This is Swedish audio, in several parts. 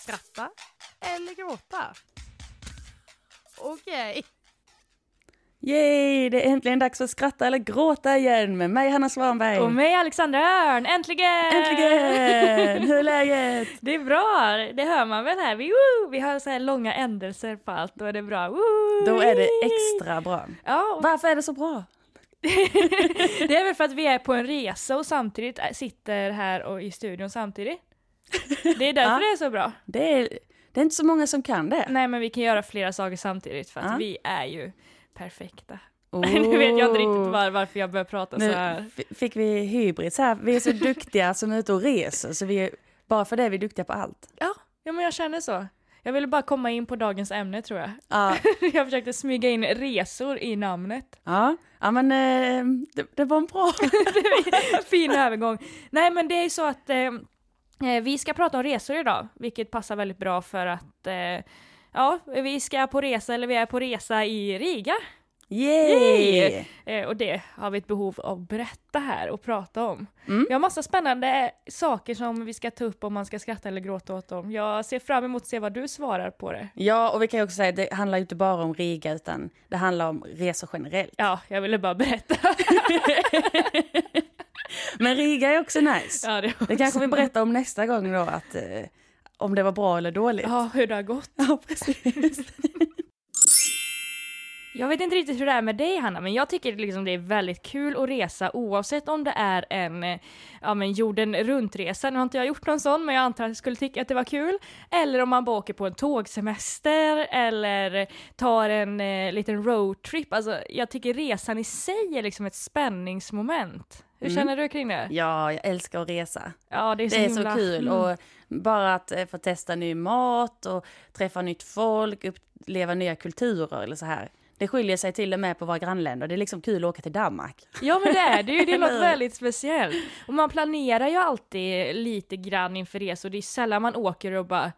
skratta eller gråta? Okej. Yay, det är äntligen dags att skratta eller gråta igen med mig Hanna Svanberg. Och mig Alexandra Örn, äntligen! Äntligen! Hur är läget? Det är bra, det hör man väl här. Vi, woo, vi har så här långa ändelser på allt, då är det bra. Woo! Då är det extra bra. Ja, och Varför är det så bra? det är väl för att vi är på en resa och samtidigt sitter här och i studion samtidigt. Det är därför Ja. det är så bra. Det är, det är inte så många som kan det. Nej men vi kan göra flera saker samtidigt för att Ja. vi är ju perfekta. Oh. Nu vet jag inte riktigt var, varför jag börjar prata så här. Nu fick vi hybris här. Vi är så duktiga som är ute och reser, så vi är, bara för det är vi duktiga på allt. Ja, ja men jag känner så. Jag ville bara komma in på dagens ämne tror jag. Ja, Jag försökte smyga in resor i namnet. ja, ja men eh, det, det var en bra. fin övergång. Nej men det är ju så att eh, vi ska prata om resor idag, vilket passar väldigt bra för att eh, ja, vi ska på resa eller vi är på resa i Riga. Yay! Eh, och det har vi ett behov av att berätta här och prata om. Mm. Vi har massa spännande saker som vi ska ta upp om man ska skratta eller gråta åt dem. Jag ser fram emot att se vad du svarar på det. Ja, och vi kan ju också säga att det handlar inte bara om Riga, utan det handlar om resor generellt. Ja, jag ville bara berätta. Men Riga är också nice. ja, det, Det kanske vi berättar om nästa gång då, att, eh, om det var bra eller dåligt. Ja, hur det har gått. Ja, precis. Jag vet inte riktigt hur det är med dig Hanna, men jag tycker liksom det är väldigt kul att resa oavsett om det är en eh, ja, men jorden runt-resa. Nu har inte jag gjort någon sån, men jag antar att jag skulle tycka att det var kul. Eller om man bara åker på en tågsemester eller tar en eh, liten roadtrip. Alltså, jag tycker resan i sig är liksom ett spänningsmoment. Hur Mm. känner du kring det? Ja, jag älskar att resa. Ja, det är så, Det är himla... så kul. Mm. Och bara att eh, få testa ny mat och träffa nytt folk, uppleva nya kulturer eller så här. Det skiljer sig till och med på våra grannländer. Det är liksom kul att åka till Danmark. Ja men det är det är ju, det hur? väldigt speciellt. Och man planerar ju alltid lite grann inför resor, det är sällan man åker och bara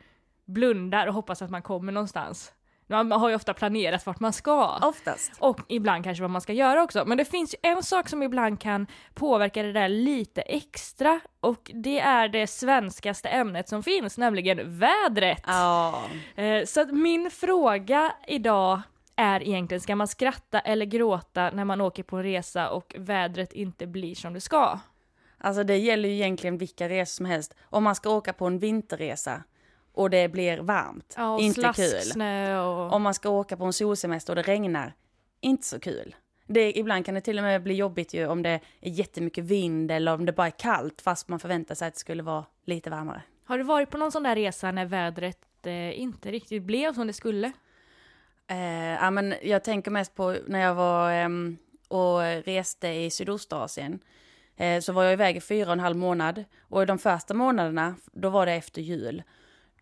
blundar och hoppas att man kommer någonstans. Man har ju ofta planerat vart man ska. Oftast. Och ibland kanske vad man ska göra också. Men det finns ju en sak som ibland kan påverka det där lite extra och det är det svenskaste ämnet som finns, nämligen vädret. Eh, Så min fråga idag är egentligen, ska man skratta eller gråta när man åker på en resa och vädret inte blir som det ska? Alltså det gäller ju egentligen vilka resor som helst. Om man ska åka på en vinterresa och det blir varmt, Ja, inte kul. slasksnö och... Om man ska åka på en solsemester och det regnar, inte så kul. Det, ibland kan det till och med bli jobbigt ju om det är jättemycket vind eller om det bara är kallt fast man förväntar sig att det skulle vara lite varmare. Har du varit på någon sån där resa när vädret eh, inte riktigt blev som det skulle? Eh, ja, men jag tänker mest på när jag var eh, och reste i Sydostasien. Eh, så var jag iväg i fyra och en halv månad. Och de första månaderna, då var det efter jul.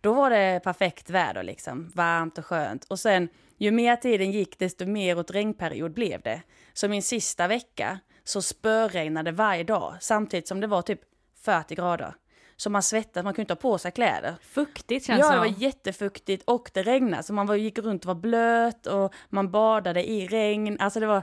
Då var det perfekt väder liksom, varmt och skönt. Och sen, ju mer tiden gick, desto mer åt regnperiod blev det. Så min sista vecka så spöregnade varje dag, samtidigt som det var typ 40 grader. Så man svettades, man kunde inte ha på sig kläder. Fuktigt känns Ja, det det var jättefuktigt och det regnade. Så man var, gick runt och var blöt och man badade i regn. Alltså det var,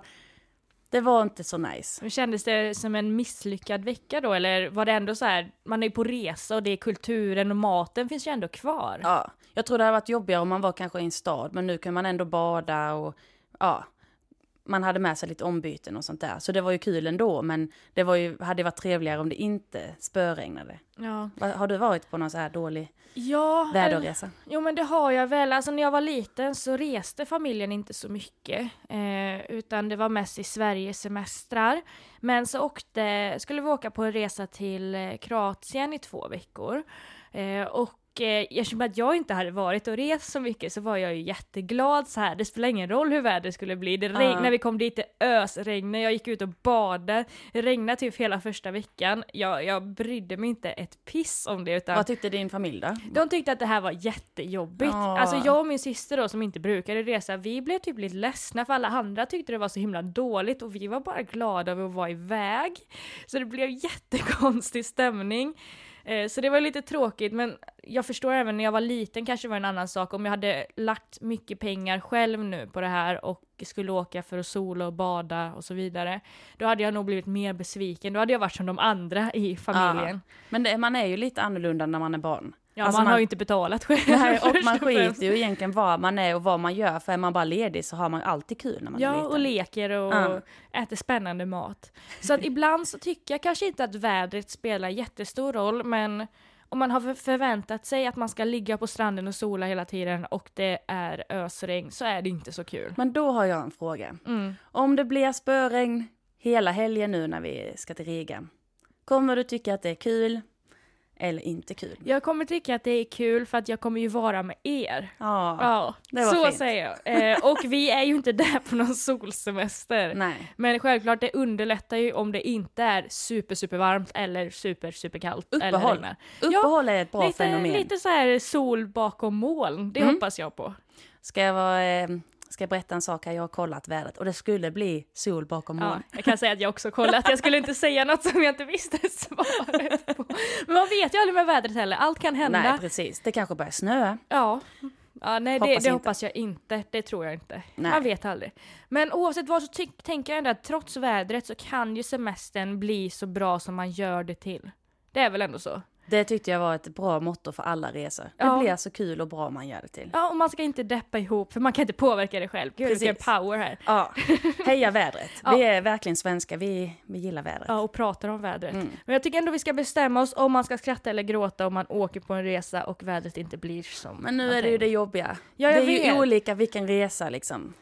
det var inte så nice. Men Kändes det som en misslyckad vecka då, eller var det ändå så här, man är på resa och det är kulturen och maten finns ju ändå kvar? Ja, jag tror det hade varit jobbigare om man var kanske i en stad, men nu kan man ändå bada och ja, man hade med sig lite ombyten och sånt där. Så det var ju kul ändå, men det var ju, hade varit trevligare om det inte spöregnade. Ja. Har du varit på någon så här dålig Ja, väderresa? Jo men det har jag väl. Alltså när jag var liten så reste familjen inte så mycket. Eh, utan det var mest i Sverige semestrar. Men så åkte, skulle vi åka på en resa till eh, Kroatien i två veckor. Eh, och eh, eftersom att jag inte hade varit och rest så mycket så var jag ju jätteglad så här. Det spelar ingen roll hur vädret skulle bli. Det regn, Ja. När vi kom dit, det ösregnade, jag gick ut och badade. Det regnade typ hela första veckan. Jag, jag brydde mig inte ett piss om det. Utan Vad tyckte din familj då? de tyckte att det här var jättejobbigt. Ja. Alltså jag och min syster då som inte brukade resa, vi blev typ lite ledsna för alla andra tyckte det var så himla dåligt och vi var bara glada över att vara iväg. Så det blev jättekonstig stämning. Eh, Så det var lite tråkigt men jag förstår även när jag var liten kanske var en annan sak om jag hade lagt mycket pengar själv nu på det här och skulle åka för att sola och bada och så vidare. Då hade jag nog blivit mer besviken, då hade jag varit som de andra i familjen. Men det, man är ju lite annorlunda när man är barn. Ja, Alltså man, man- har ju inte betalat själv. Nej, och man skiter ju egentligen var man är och vad man gör. För är man bara ledig så har man alltid kul när man är Ja, liten. och leker och Ja. äter spännande mat. Så att ibland så tycker jag kanske inte att vädret spelar jättestor roll, men om man har för- förväntat sig att man ska ligga på stranden och sola hela tiden och det är ösregn så är det inte så kul. Men då har jag en fråga. Mm. Om det blir spöregn hela helgen nu när vi ska till Riga. Kommer du tycka att det är kul eller inte kul? Jag kommer tycka att det är kul för att jag kommer ju vara med er. Ja, Ja, det var så fint. säger jag. Eh, och vi är ju inte där på någon solsemester. nej. Men självklart, det underlättar ju om det inte är super, super varmt eller super, super kallt. Eller Uppehåll. regnar. Uppehåll är ett bra lite, fenomen. lite så här sol bakom moln, det Mm. hoppas jag på. Ska jag, vara, eh, ska jag berätta en sak här? Jag har kollat vädret och det skulle bli sol bakom Ja, moln. jag kan säga att jag också kollat, jag skulle inte säga något som jag inte visste svaret på. Men man vet ju aldrig med vädret heller, allt kan hända. Nej, precis. Det kanske börjar snöa. Ja. Ja, nej, det, Hoppas det inte. hoppas jag inte. Det tror jag inte. Nej. Man vet aldrig. Men oavsett vad så tänker jag ändå att trots vädret så kan ju semestern bli så bra som man gör det till. Det är väl ändå så? Det tyckte jag var ett bra motto för alla resor. Det Ja. blir så kul och bra man gör det till. Ja, och man ska inte deppa ihop för man kan inte påverka det själv. Gud vilken power här. Ja, heja vädret. Ja. Vi är verkligen svenska, vi, vi gillar vädret. Ja, och pratar om vädret. Mm. Men jag tycker ändå vi ska bestämma oss om man ska skratta eller gråta om man åker på en resa och vädret inte blir som Men nu är det ju det jobbiga. Ja, jag det är ju vet. olika vilken resa liksom.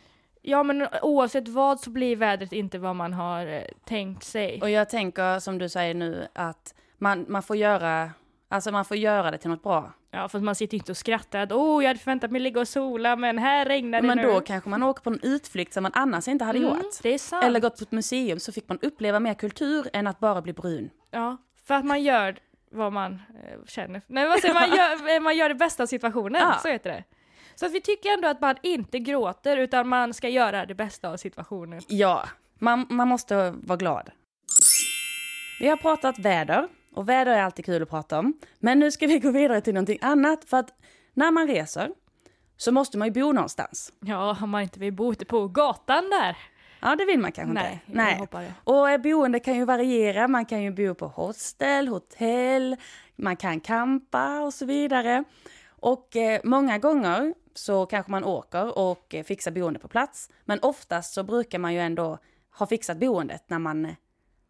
Ja, men oavsett vad så blir vädret inte vad man har eh, tänkt sig. Och jag tänker som du säger nu att man, man får göra, alltså man får göra det till något bra. Ja, för att man sitter inte och skrattar att åh, jag hade förväntat mig ligga och sola, men här regnar det Men nu. då kanske man åker på en utflykt som man annars inte hade Mm, gjort. Det är sant. Eller gått på ett museum så fick man uppleva mer kultur än att bara bli brun. Ja, för att man gör vad man eh, känner. Nej, vad säger man? Man gör, eh, man gör det bästa av situationen, Ja. så heter det. Så att vi tycker ändå att man inte gråter, utan man ska göra det bästa av situationen. Ja, man, man måste vara glad. Vi har pratat väder och väder är alltid kul att prata om. Men nu ska vi gå vidare till någonting annat för att när man reser så måste man ju bo någonstans. Ja, om man inte vill bo ute på gatan där. Ja, det vill man kanske Nej, inte. jag det. Och eh, boende kan ju variera. Man kan ju bo på hostel, hotell, man kan campa och så vidare. Och eh, många gånger så kanske man åker och eh, fixar boende på plats. Men oftast så brukar man ju ändå ha fixat boendet när man, eh,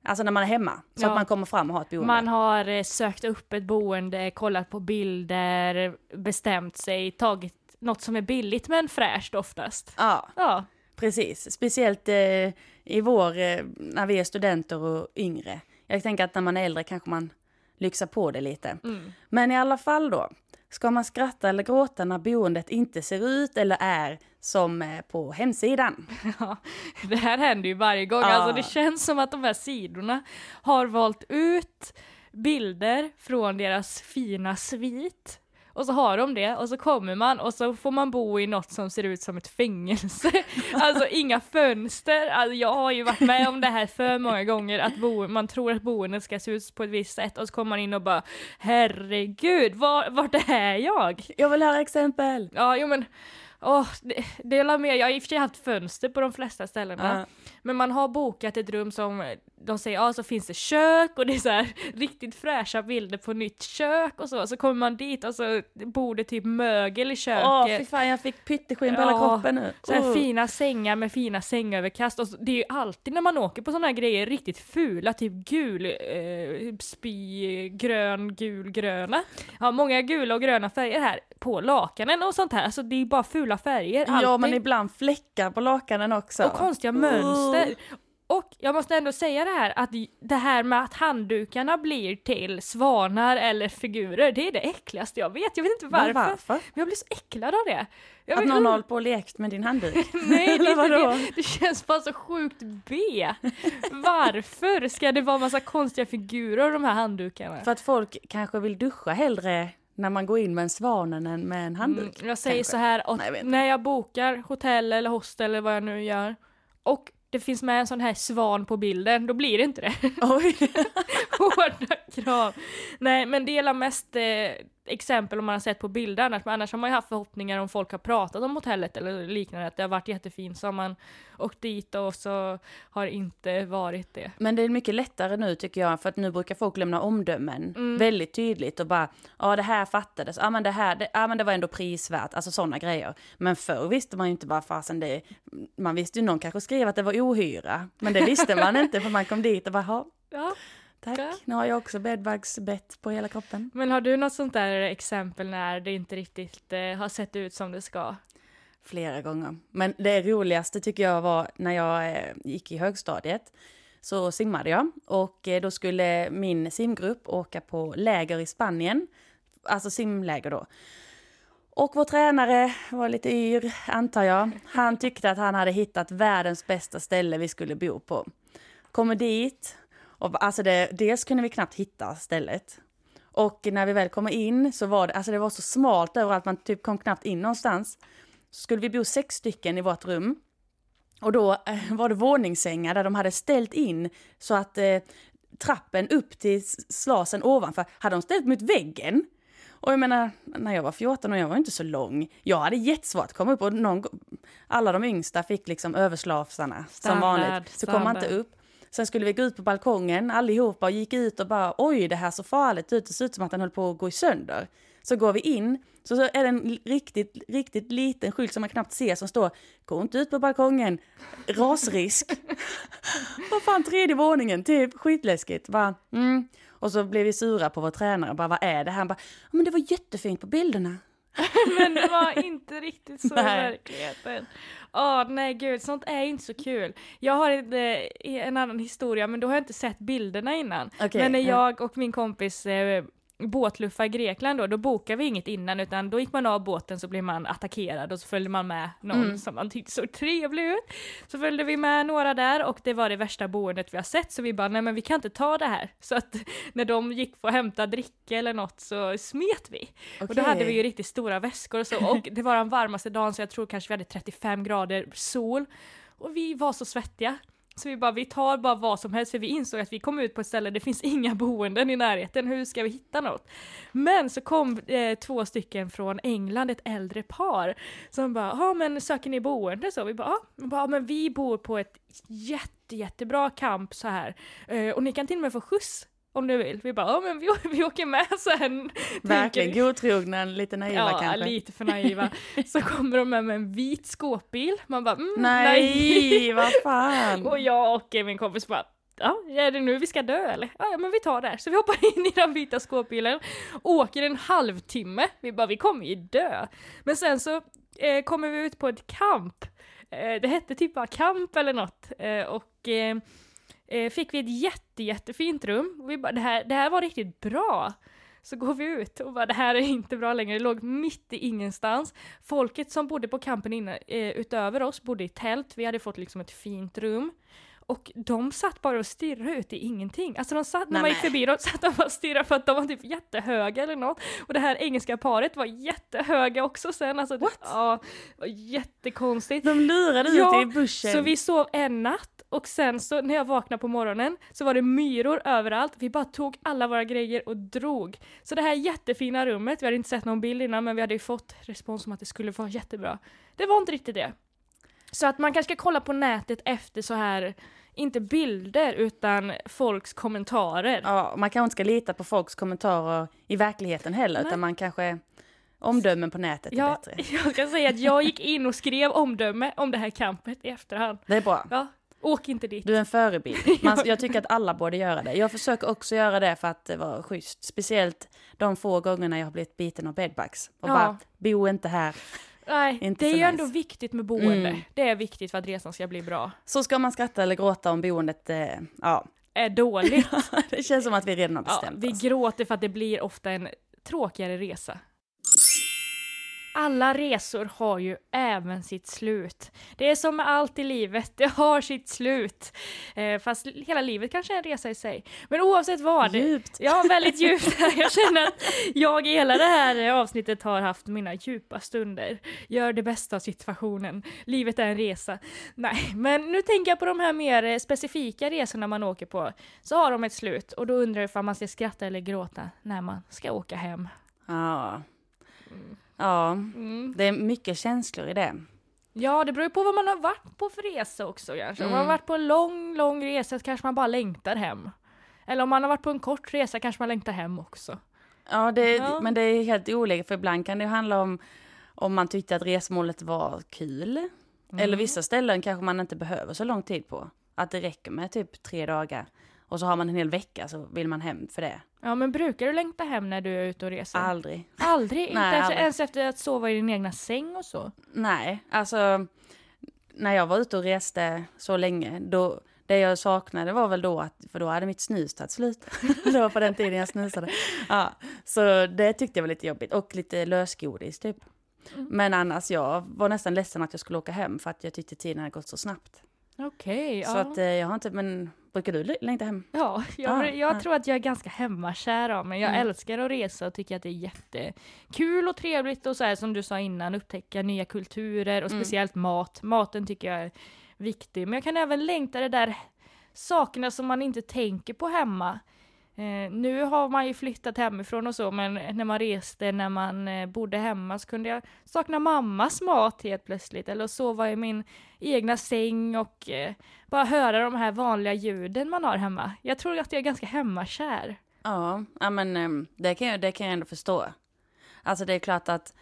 alltså när man är hemma. Så Ja. att man kommer fram och har ett boende. Man har eh, sökt upp ett boende, kollat på bilder, bestämt sig, tagit något som är billigt men fräscht oftast. Ja, Ja, precis. Speciellt eh, i vår, eh, när vi är studenter och yngre. Jag tänker att när man är äldre kanske man lyxar på det lite. mm. Men i alla fall då, ska man skratta eller gråta när boendet inte ser ut eller är som eh, på hemsidan? Ja, det här händer ju varje gång. Ja. Alltså det känns som att de här sidorna har valt ut bilder från deras fina svit. Och så har de det och så kommer man och så får man bo i något som ser ut som ett fängelse. Alltså inga fönster. Alltså, jag har ju varit med om det här för många gånger att bo, man tror att boendet ska se ut på ett visst sätt och så kommer man in och bara herregud, var, vart är jag? Jag vill höra exempel! Ja, jo men Åh, det, dela med. Jag har i och för sig haft fönster på de flesta ställena. Ja. Men man har bokat ett rum som de säger, ja så finns det kök och det är så här riktigt fräscha bilder på nytt kök och så. Så kommer man dit och så bor det typ mögel i köket. Åh, fy fan, jag fick pytteskinn på hela Ja, kroppen nu. så här Oh. fina sängar med fina sängöverkast. Och så, det är ju alltid när man åker på sådana här grejer riktigt fula, typ gul, eh, spy, grön, gul, gröna. Ja, många gula och gröna färger här på lakanen och sånt här. Alltså det är bara fula färger. Ja, alltid. men ibland fläckar på lakanen också. Och konstiga mönster. Och jag måste ändå säga det här att det här med att handdukarna blir till svanar eller figurer, det är det äckligaste jag vet. Jag vet inte varför. Men varför? Men jag blir så äcklad av det. Jag Att någon har hållit på och lekt med din handduk? Nej, det, inte det. det känns bara så sjukt B. Varför ska det vara massa konstiga figurer de här handdukarna? För att folk kanske vill duscha hellre när man går in med en svanen än med en handduk. Mm, jag säger kanske. så här, och Nej, jag när jag bokar hotell eller hostel eller vad jag nu gör och det finns med en sån här svan på bilden, då blir det inte det. Oj! Hårda krav. Nej, men det gäller mest, eh, exempel om man har sett på bilder annars, men annars har man ju haft förhoppningar om folk har pratat om hotellet eller liknande, att det har varit jättefint, så har man åkt dit och så har det inte varit det. Men det är mycket lättare nu tycker jag, för att nu brukar folk lämna omdömen Mm. väldigt tydligt och bara, ja det här fattades, ja men det här, det, ja men det var ändå prisvärt, alltså sådana grejer. Men förr visste man ju inte vad fasen det, man visste ju någon kanske skrev att det var ohyra, men det visste man inte för man kom dit och bara, Ja. Tack, nu har jag också bedbugsbett på hela kroppen. Men har du något sånt där exempel när det inte riktigt eh, har sett ut som det ska? Flera gånger. Men det roligaste tycker jag var när jag eh, gick i högstadiet. Så simmade jag och eh, då skulle min simgrupp åka på läger i Spanien. Alltså simläger då. Och vår tränare var lite yr, antar jag. Han tyckte att han hade hittat världens bästa ställe vi skulle bo på. Kommer dit, och alltså det, dels kunde vi knappt hitta stället. Och när vi väl kommer in så var det, alltså det var så smalt överallt, man typ kom knappt in någonstans. Så skulle vi bo sex stycken i vårt rum. Och då eh, var det våningssängar där de hade ställt in så att eh, trappen upp till slasen ovanför hade de ställt mot väggen. Och jag menar, när jag var 14 och jag var inte så lång, jag hade jättesvårt att komma upp och någon, alla de yngsta fick liksom överslafsarna som vanligt. Så kom man inte upp. Sen skulle vi gå ut på balkongen allihopa och gick ut och bara oj det här så farligt ut, det ser ut som att den höll på att gå i sönder. Så går vi in, så så är det en riktigt, riktigt liten skylt som man knappt ser som står gå inte ut på balkongen, rasrisk. Vad fan tredje våningen, typ skitläskigt. Bara, mm. Och så blev vi sura på vår tränare, bara vad är det här? Han bara, "Ja, men det var jättefint på bilderna. Men det var inte riktigt så i verkligheten. Åh nej gud, sånt är inte så kul. Jag har en, eh, en annan historia, men då har jag inte sett bilderna innan. Okej, men när ja. jag och min kompis eh, båtluffa i Grekland då, då bokade vi inget innan utan då gick man av båten så blev man attackerad och så följde man med någon Mm. som man tyckte såg trevlig ut. Så följde vi med några där och det var det värsta boendet vi har sett så vi bara nej men vi kan inte ta det här. Så att när de gick för att hämta dricka eller något så smet vi. Och då hade vi ju riktigt stora väskor och så och det var den varmaste dagen så jag tror kanske vi hade 35 grader sol. Och vi var så svettiga. Så vi bara, vi tar bara vad som helst för vi insåg att vi kom ut på ett ställe, det finns inga boenden i närheten, hur ska vi hitta något? Men så kom eh, två stycken från England, ett äldre par, som bara, ja men söker ni boende så? Vi bara, ja, bara, men vi bor på ett jätte, jättebra camp så här, eh, och ni kan till och med få skjuts om du vill. Vi bara, ja men vi, vi åker med sen. Verkligen tänker godtrogna, lite naiva Ja, kanske. lite för naiva. Så kommer de med, med en vit skåpbil, man bara, mm, Nej, vad fan. och jag och min kompis bara Ja, är det nu vi ska dö eller? Ja, ja, men vi tar det. Så vi hoppar in i den vita skåpbilen, åker en halvtimme, vi bara vi kommer ju dö. Men sen så eh, kommer vi ut på ett camp, eh, det hette typ bara camp eller något, eh, och eh, fick vi ett jätte, jättefint rum. Och vi bara, det här, det här var riktigt bra. Så går vi ut och bara det här är inte bra längre, det låg mitt i ingenstans. Folket som bodde på campen innan, eh, utöver oss bodde i tält, vi hade fått liksom ett fint rum. Och de satt bara och stirrade ut i ingenting. Alltså de satt, när man gick förbi, de satt och bara stirrade för att de var typ jättehöga eller något. Och det här engelska paret var jättehöga också sen. Alltså, det, What? ja, det var jättekonstigt. De lurade ut Ja, i buschen. Så vi sov en natt och sen så när jag vaknade på morgonen så var det myror överallt. Vi bara tog alla våra grejer och drog. Så det här jättefina rummet, vi hade inte sett någon bild innan men vi hade ju fått respons om att det skulle vara jättebra. Det var inte riktigt det. Så att man kanske ska kolla på nätet efter så här, inte bilder utan folks kommentarer. Ja, man kanske inte ska lita på folks kommentarer i verkligheten heller, Nej. utan man kanske omdömen på nätet är Ja, bättre. jag ska säga att jag gick in och skrev omdöme om det här campet i efterhand. Det är bra. Ja, åk inte dit. Du är en förebild. Man, jag tycker att alla borde göra det. Jag försöker också göra det för att det var schysst. Speciellt de få gångerna jag har blivit biten av bedbugs. Och Ja. bara, bo inte här. Nej, Inte det är ju nice. ändå viktigt med boende. Mm. Det är viktigt för att resan ska bli bra. Så ska man skratta eller gråta om boendet, eh, ja. Är dåligt. Det känns som att vi redan har ja, bestämt vi oss. gråter för att det blir ofta en tråkigare resa. Alla resor har ju även sitt slut. Det är som med allt i livet, det har sitt slut. Eh, fast hela livet kanske är en resa i sig. Men oavsett vad. Djupt. Ja, väldigt djupt. Jag känner att jag i hela det här avsnittet har haft mina djupa stunder. Gör det bästa av situationen. Livet är en resa. Nej, men nu tänker jag på de här mer eh, specifika resorna man åker på. Så har de ett slut och då undrar jag ifall man ska skratta eller gråta när man ska åka hem. Ja. Ja, Mm. det är mycket känslor i det. Ja, det beror ju på vad man har varit på för resa också kanske. Om man har Mm. varit på en lång, lång resa så kanske man bara längtar hem. Eller om man har varit på en kort resa kanske man längtar hem också. Ja, det, Ja. men det är helt olika för ibland kan det handla om om man tyckte att resmålet var kul. Mm. Eller vissa ställen kanske man inte behöver så lång tid på. Att det räcker med typ tre dagar. Och så har man en hel vecka så vill man hem för det. Ja, men brukar du längta hem när du är ute och reser? Aldrig. Aldrig? Inte Nej, ens, aldrig. ens efter att sova i din egna säng och så? Nej, alltså när jag var ute och reste så länge, då, det jag saknade var väl då att, för då hade mitt snus tagit slut. det var på den tiden jag snusade. Ja, så det tyckte jag var lite jobbigt och lite lösgodis typ. Men annars, jag var nästan ledsen att jag skulle åka hem för att jag tyckte tiden hade gått så snabbt. Okej, Så ja. att eh, jag har inte, men brukar du längta hem? Ja, jag, Ah, jag ah. tror att jag är ganska hemmakär av mig. Jag Mm. älskar att resa och tycker att det är jättekul och trevligt och så här som du sa innan, upptäcka nya kulturer och Mm. speciellt mat. Maten tycker jag är viktig. Men jag kan även längta det där sakerna som man inte tänker på hemma. Eh, nu har man ju flyttat hemifrån och så, men när man reste, när man eh, bodde hemma så kunde jag sakna mammas mat helt plötsligt. Eller sova i min egna säng och eh, bara höra de här vanliga ljuden man har hemma. Jag tror att jag är ganska hemmakär. Ja, ja men eh, det kan, jag, det kan jag ändå förstå. Alltså det är klart att,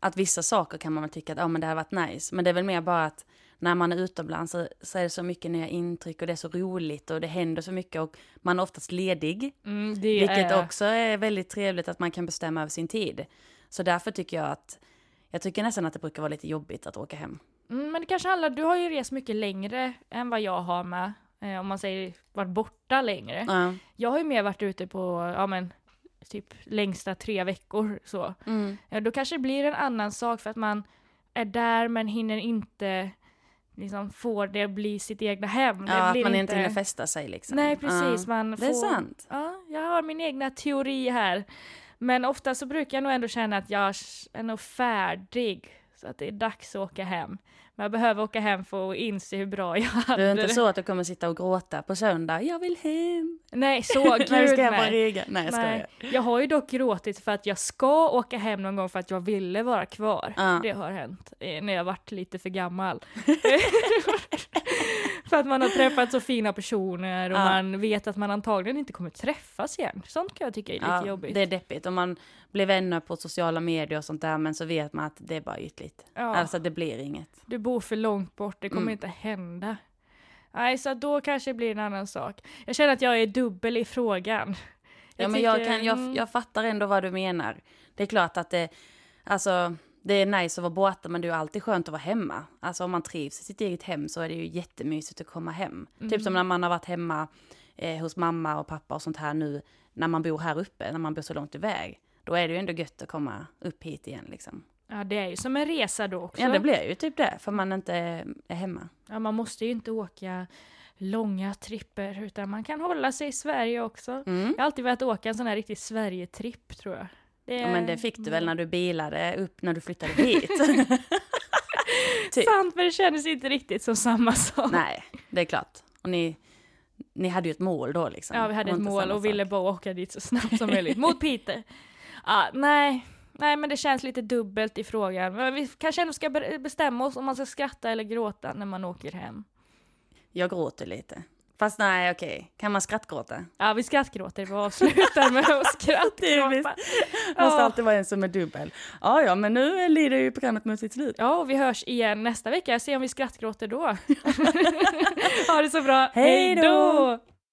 att vissa saker kan man väl tycka att ja, men det hade varit nice. Men det är väl mer bara att när man är utomlands så, så är det så mycket nya intryck och det är så roligt och det händer så mycket och man är oftast ledig. Mm, Vilket är... också är väldigt trevligt att man kan bestämma över sin tid. Så därför tycker jag att, jag tycker nästan att det brukar vara lite jobbigt att åka hem. Mm, men det kanske handlar, du har ju rest mycket längre än vad jag har med. Eh, om man säger varit borta längre. Ja. Jag har ju mer varit ute på, ja men, typ längsta tre veckor så. Mm. Ja, då kanske det blir en annan sak för att man är där men hinner inte liksom får det bli sitt egna hem. Det Ja, att man inte hinner fästa sig liksom. Nej precis, Ja. man Det får... är sant. Ja, jag har min egna teori här. Men ofta så brukar jag nog ändå känna att jag är nog färdig. Så att det är dags att åka hem. Men jag behöver åka hem för att inse hur bra jag hade Det är inte så att du kommer sitta och gråta på söndag, jag vill hem. Nej, så gud ska hem på nej. Nej, jag Nej, skojar. jag har ju dock gråtit för att jag ska åka hem någon gång för att jag ville vara kvar. Ja. Det har hänt eh, när jag varit lite för gammal. för att man har träffat så fina personer och Ja. man vet att man antagligen inte kommer träffas igen. Sånt kan jag tycka är lite Ja, jobbigt. det är deppigt. Om man blir vänner på sociala medier och sånt där, men så vet man att det är bara ytligt. Ja. Alltså det blir inget. Du bor för långt bort, det kommer Mm. inte hända. Nej, så då kanske det blir en annan sak. Jag känner att jag är dubbel i frågan. Ja, men jag, tycker- kan, jag, mm. jag fattar ändå vad du menar. Det är klart att det, alltså, det är nice att vara borta, men det är alltid skönt att vara hemma. Alltså om man trivs i sitt eget hem så är det ju jättemysigt att komma hem. Mm. Typ som när man har varit hemma eh, hos mamma och pappa och sånt här nu, när man bor här uppe, när man bor så långt iväg. Då är det ju ändå gött att komma upp hit igen liksom. Ja, det är ju som en resa då också. Ja, det blir ju typ det, för man inte är hemma. Ja, man måste ju inte åka långa tripper utan man kan hålla sig i Sverige också. Mm. Jag har alltid velat åka en sån här riktig Sverige-tripp tror jag. Det Ja, men det fick du väl när du bilade upp när du flyttade hit? typ. Sant, men det kändes inte riktigt som samma sak. Nej, det är klart. Och ni, ni hade ju ett mål då liksom. Ja, vi hade ett mål och ville bara åka dit så snabbt som möjligt. Mot Peter. Ja, nej. Nej, men det känns lite dubbelt i frågan. Men vi kanske ändå ska be- bestämma oss om man ska skratta eller gråta när man åker hem. Jag gråter lite. Fast nej, okej. Kan man skrattgråta? Ja, vi skrattgråter. Vi avslutar med att skrattgråta. Måste Ja. alltid vara en som är dubbel. Ja, ja, men nu lider ju programmet mot sitt slut. Ja, och vi hörs igen nästa vecka. Se om vi skrattgråter då. ha det så bra. Hej då!